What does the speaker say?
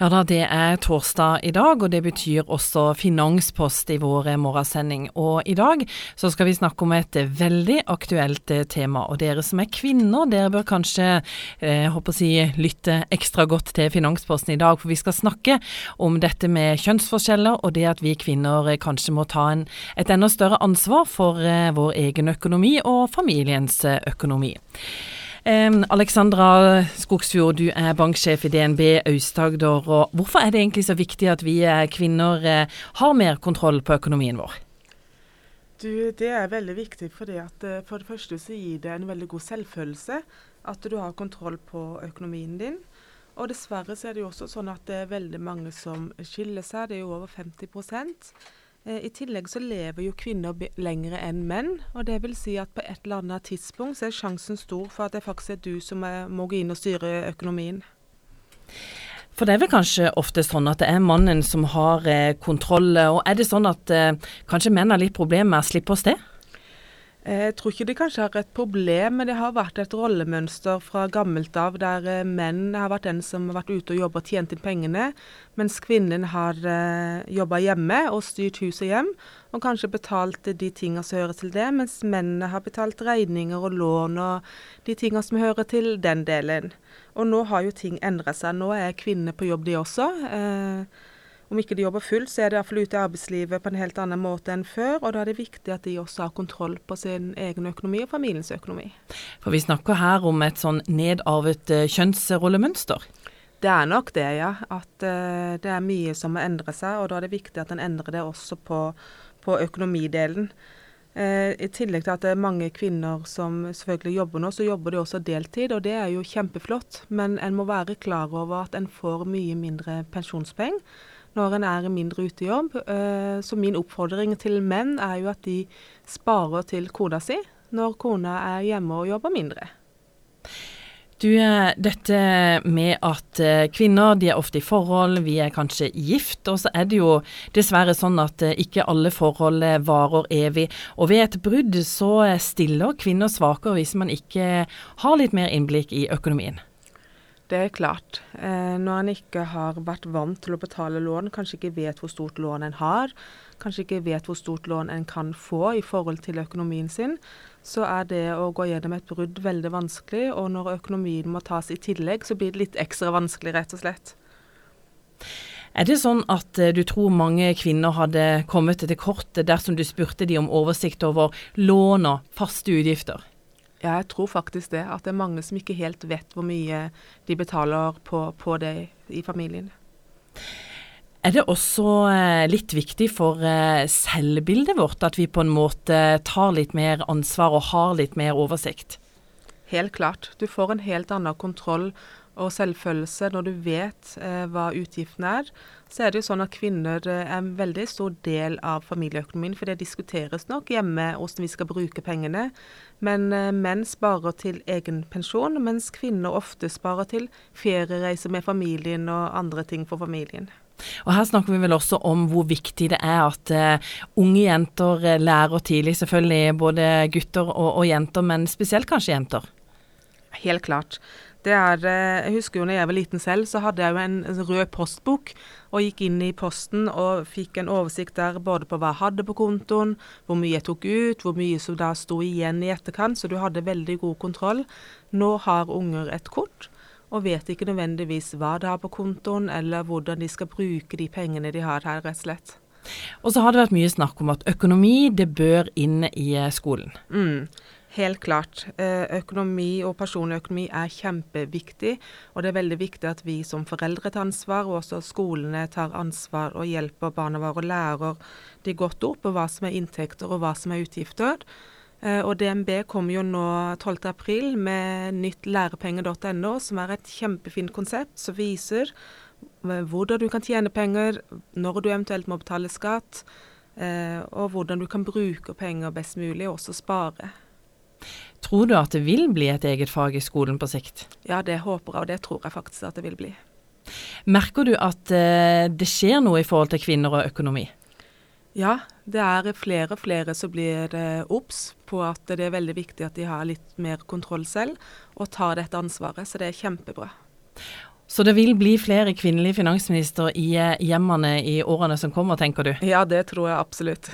Ja da, det er torsdag i dag, og det betyr også finanspost i vår morgensending. Og i dag så skal vi snakke om et veldig aktuelt tema. Og dere som er kvinner, dere bør kanskje eh, håper å si, lytte ekstra godt til Finansposten i dag. For vi skal snakke om dette med kjønnsforskjeller, og det at vi kvinner kanskje må ta en, et enda større ansvar for eh, vår egen økonomi og familiens økonomi. Alexandra Skogsfjord, du er banksjef i DNB Aust-Agder. Hvorfor er det egentlig så viktig at vi kvinner uh, har mer kontroll på økonomien vår? Du, det er veldig viktig fordi at uh, for det første så gir det en veldig god selvfølelse at du har kontroll på økonomien din. Og dessverre så er det jo også sånn at det er veldig mange som skiller seg. Det er jo over 50 Eh, I tillegg så lever jo kvinner lengre enn menn. og det vil si at på et eller annet tidspunkt så er sjansen stor for at det faktisk er du som er, må gå inn og styre økonomien. For det er vel kanskje ofte sånn at det er mannen som har eh, kontroll. Og er det sånn at eh, kanskje menn har litt problemer med å slippe oss det? Eh, jeg tror ikke de kanskje har et problem, men det har vært et rollemønster fra gammelt av der eh, menn har vært den som har vært ute og jobbet og tjent inn pengene, mens kvinnen har eh, jobba hjemme og styrt hus og hjem, og kanskje betalt de tingene som hører til det, mens mennene har betalt regninger og lån og de tingene som hører til den delen. Og nå har jo ting endra seg. Nå er kvinnene på jobb, de også. Eh, om ikke de jobber fullt, så er de iallfall ute i arbeidslivet på en helt annen måte enn før. Og da er det viktig at de også har kontroll på sin egen økonomi og familiens økonomi. For vi snakker her om et sånn nedarvet uh, kjønnsrollemønster? Det er nok det, ja. At uh, det er mye som må endre seg. Og da er det viktig at en endrer det også på, på økonomidelen. Uh, I tillegg til at det er mange kvinner som selvfølgelig jobber nå, så jobber de også deltid, og det er jo kjempeflott. Men en må være klar over at en får mye mindre pensjonspenger når en er mindre ute i jobb. Eh, så min oppfordring til menn er jo at de sparer til kona si når kona er hjemme og jobber mindre. Du, eh, dette med at eh, kvinner de er ofte i forhold, vi er kanskje gift. Og så er det jo dessverre sånn at ikke alle forhold varer evig. Og ved et brudd så stiller kvinner svakere hvis man ikke har litt mer innblikk i økonomien. Det er klart. Eh, når en ikke har vært vant til å betale lån, kanskje ikke vet hvor stort lån en har, kanskje ikke vet hvor stort lån en kan få i forhold til økonomien sin, så er det å gå gjennom et brudd veldig vanskelig. Og når økonomien må tas i tillegg, så blir det litt ekstra vanskelig, rett og slett. Er det sånn at eh, du tror mange kvinner hadde kommet til kortet dersom du spurte de om oversikt over lån og faste utgifter? Ja, jeg tror faktisk det. At det er mange som ikke helt vet hvor mye de betaler på, på det i familien. Er det også eh, litt viktig for eh, selvbildet vårt at vi på en måte tar litt mer ansvar og har litt mer oversikt? Helt klart. Du får en helt annen kontroll og selvfølelse når du vet eh, hva utgiftene er. Så er det jo sånn at kvinner eh, er en veldig stor del av familieøkonomien, for det diskuteres nok hjemme hvordan vi skal bruke pengene. Men eh, menn sparer til egen pensjon, mens kvinner ofte sparer til feriereiser med familien og andre ting for familien. Og Her snakker vi vel også om hvor viktig det er at uh, unge jenter uh, lærer tidlig, selvfølgelig både gutter og, og jenter, men spesielt kanskje jenter. Helt klart. Det er, eh, jeg husker jo når jeg var liten selv, så hadde jeg jo en rød postbok. Og gikk inn i posten og fikk en oversikt der både på hva jeg hadde på kontoen, hvor mye jeg tok ut, hvor mye som da sto igjen i etterkant. Så du hadde veldig god kontroll. Nå har unger et kort og vet ikke nødvendigvis hva de har på kontoen, eller hvordan de skal bruke de pengene de har her, rett og slett. Og så har det vært mye snakk om at økonomi, det bør inn i skolen. Mm. Helt klart. Eh, økonomi og personlig økonomi er kjempeviktig. Og det er veldig viktig at vi som foreldre tar ansvar, og også skolene tar ansvar og hjelper barna våre og lærer de godt opp på hva som er inntekter og hva som er utgifter. Eh, og DNB kommer jo nå 12.4 med nytt lærepenger.no, som er et kjempefint konsept som viser eh, hvordan du kan tjene penger, når du eventuelt må betale skatt, og hvordan du kan bruke penger best mulig, og også spare. Tror du at det vil bli et eget fag i skolen på sikt? Ja, det håper jeg, og det tror jeg faktisk at det vil bli. Merker du at uh, det skjer noe i forhold til kvinner og økonomi? Ja, det er flere og flere som blir uh, obs på at det er veldig viktig at de har litt mer kontroll selv, og tar dette ansvaret. Så det er kjempebra. Så det vil bli flere kvinnelige finansministre i hjemmene i årene som kommer, tenker du? Ja, det tror jeg absolutt.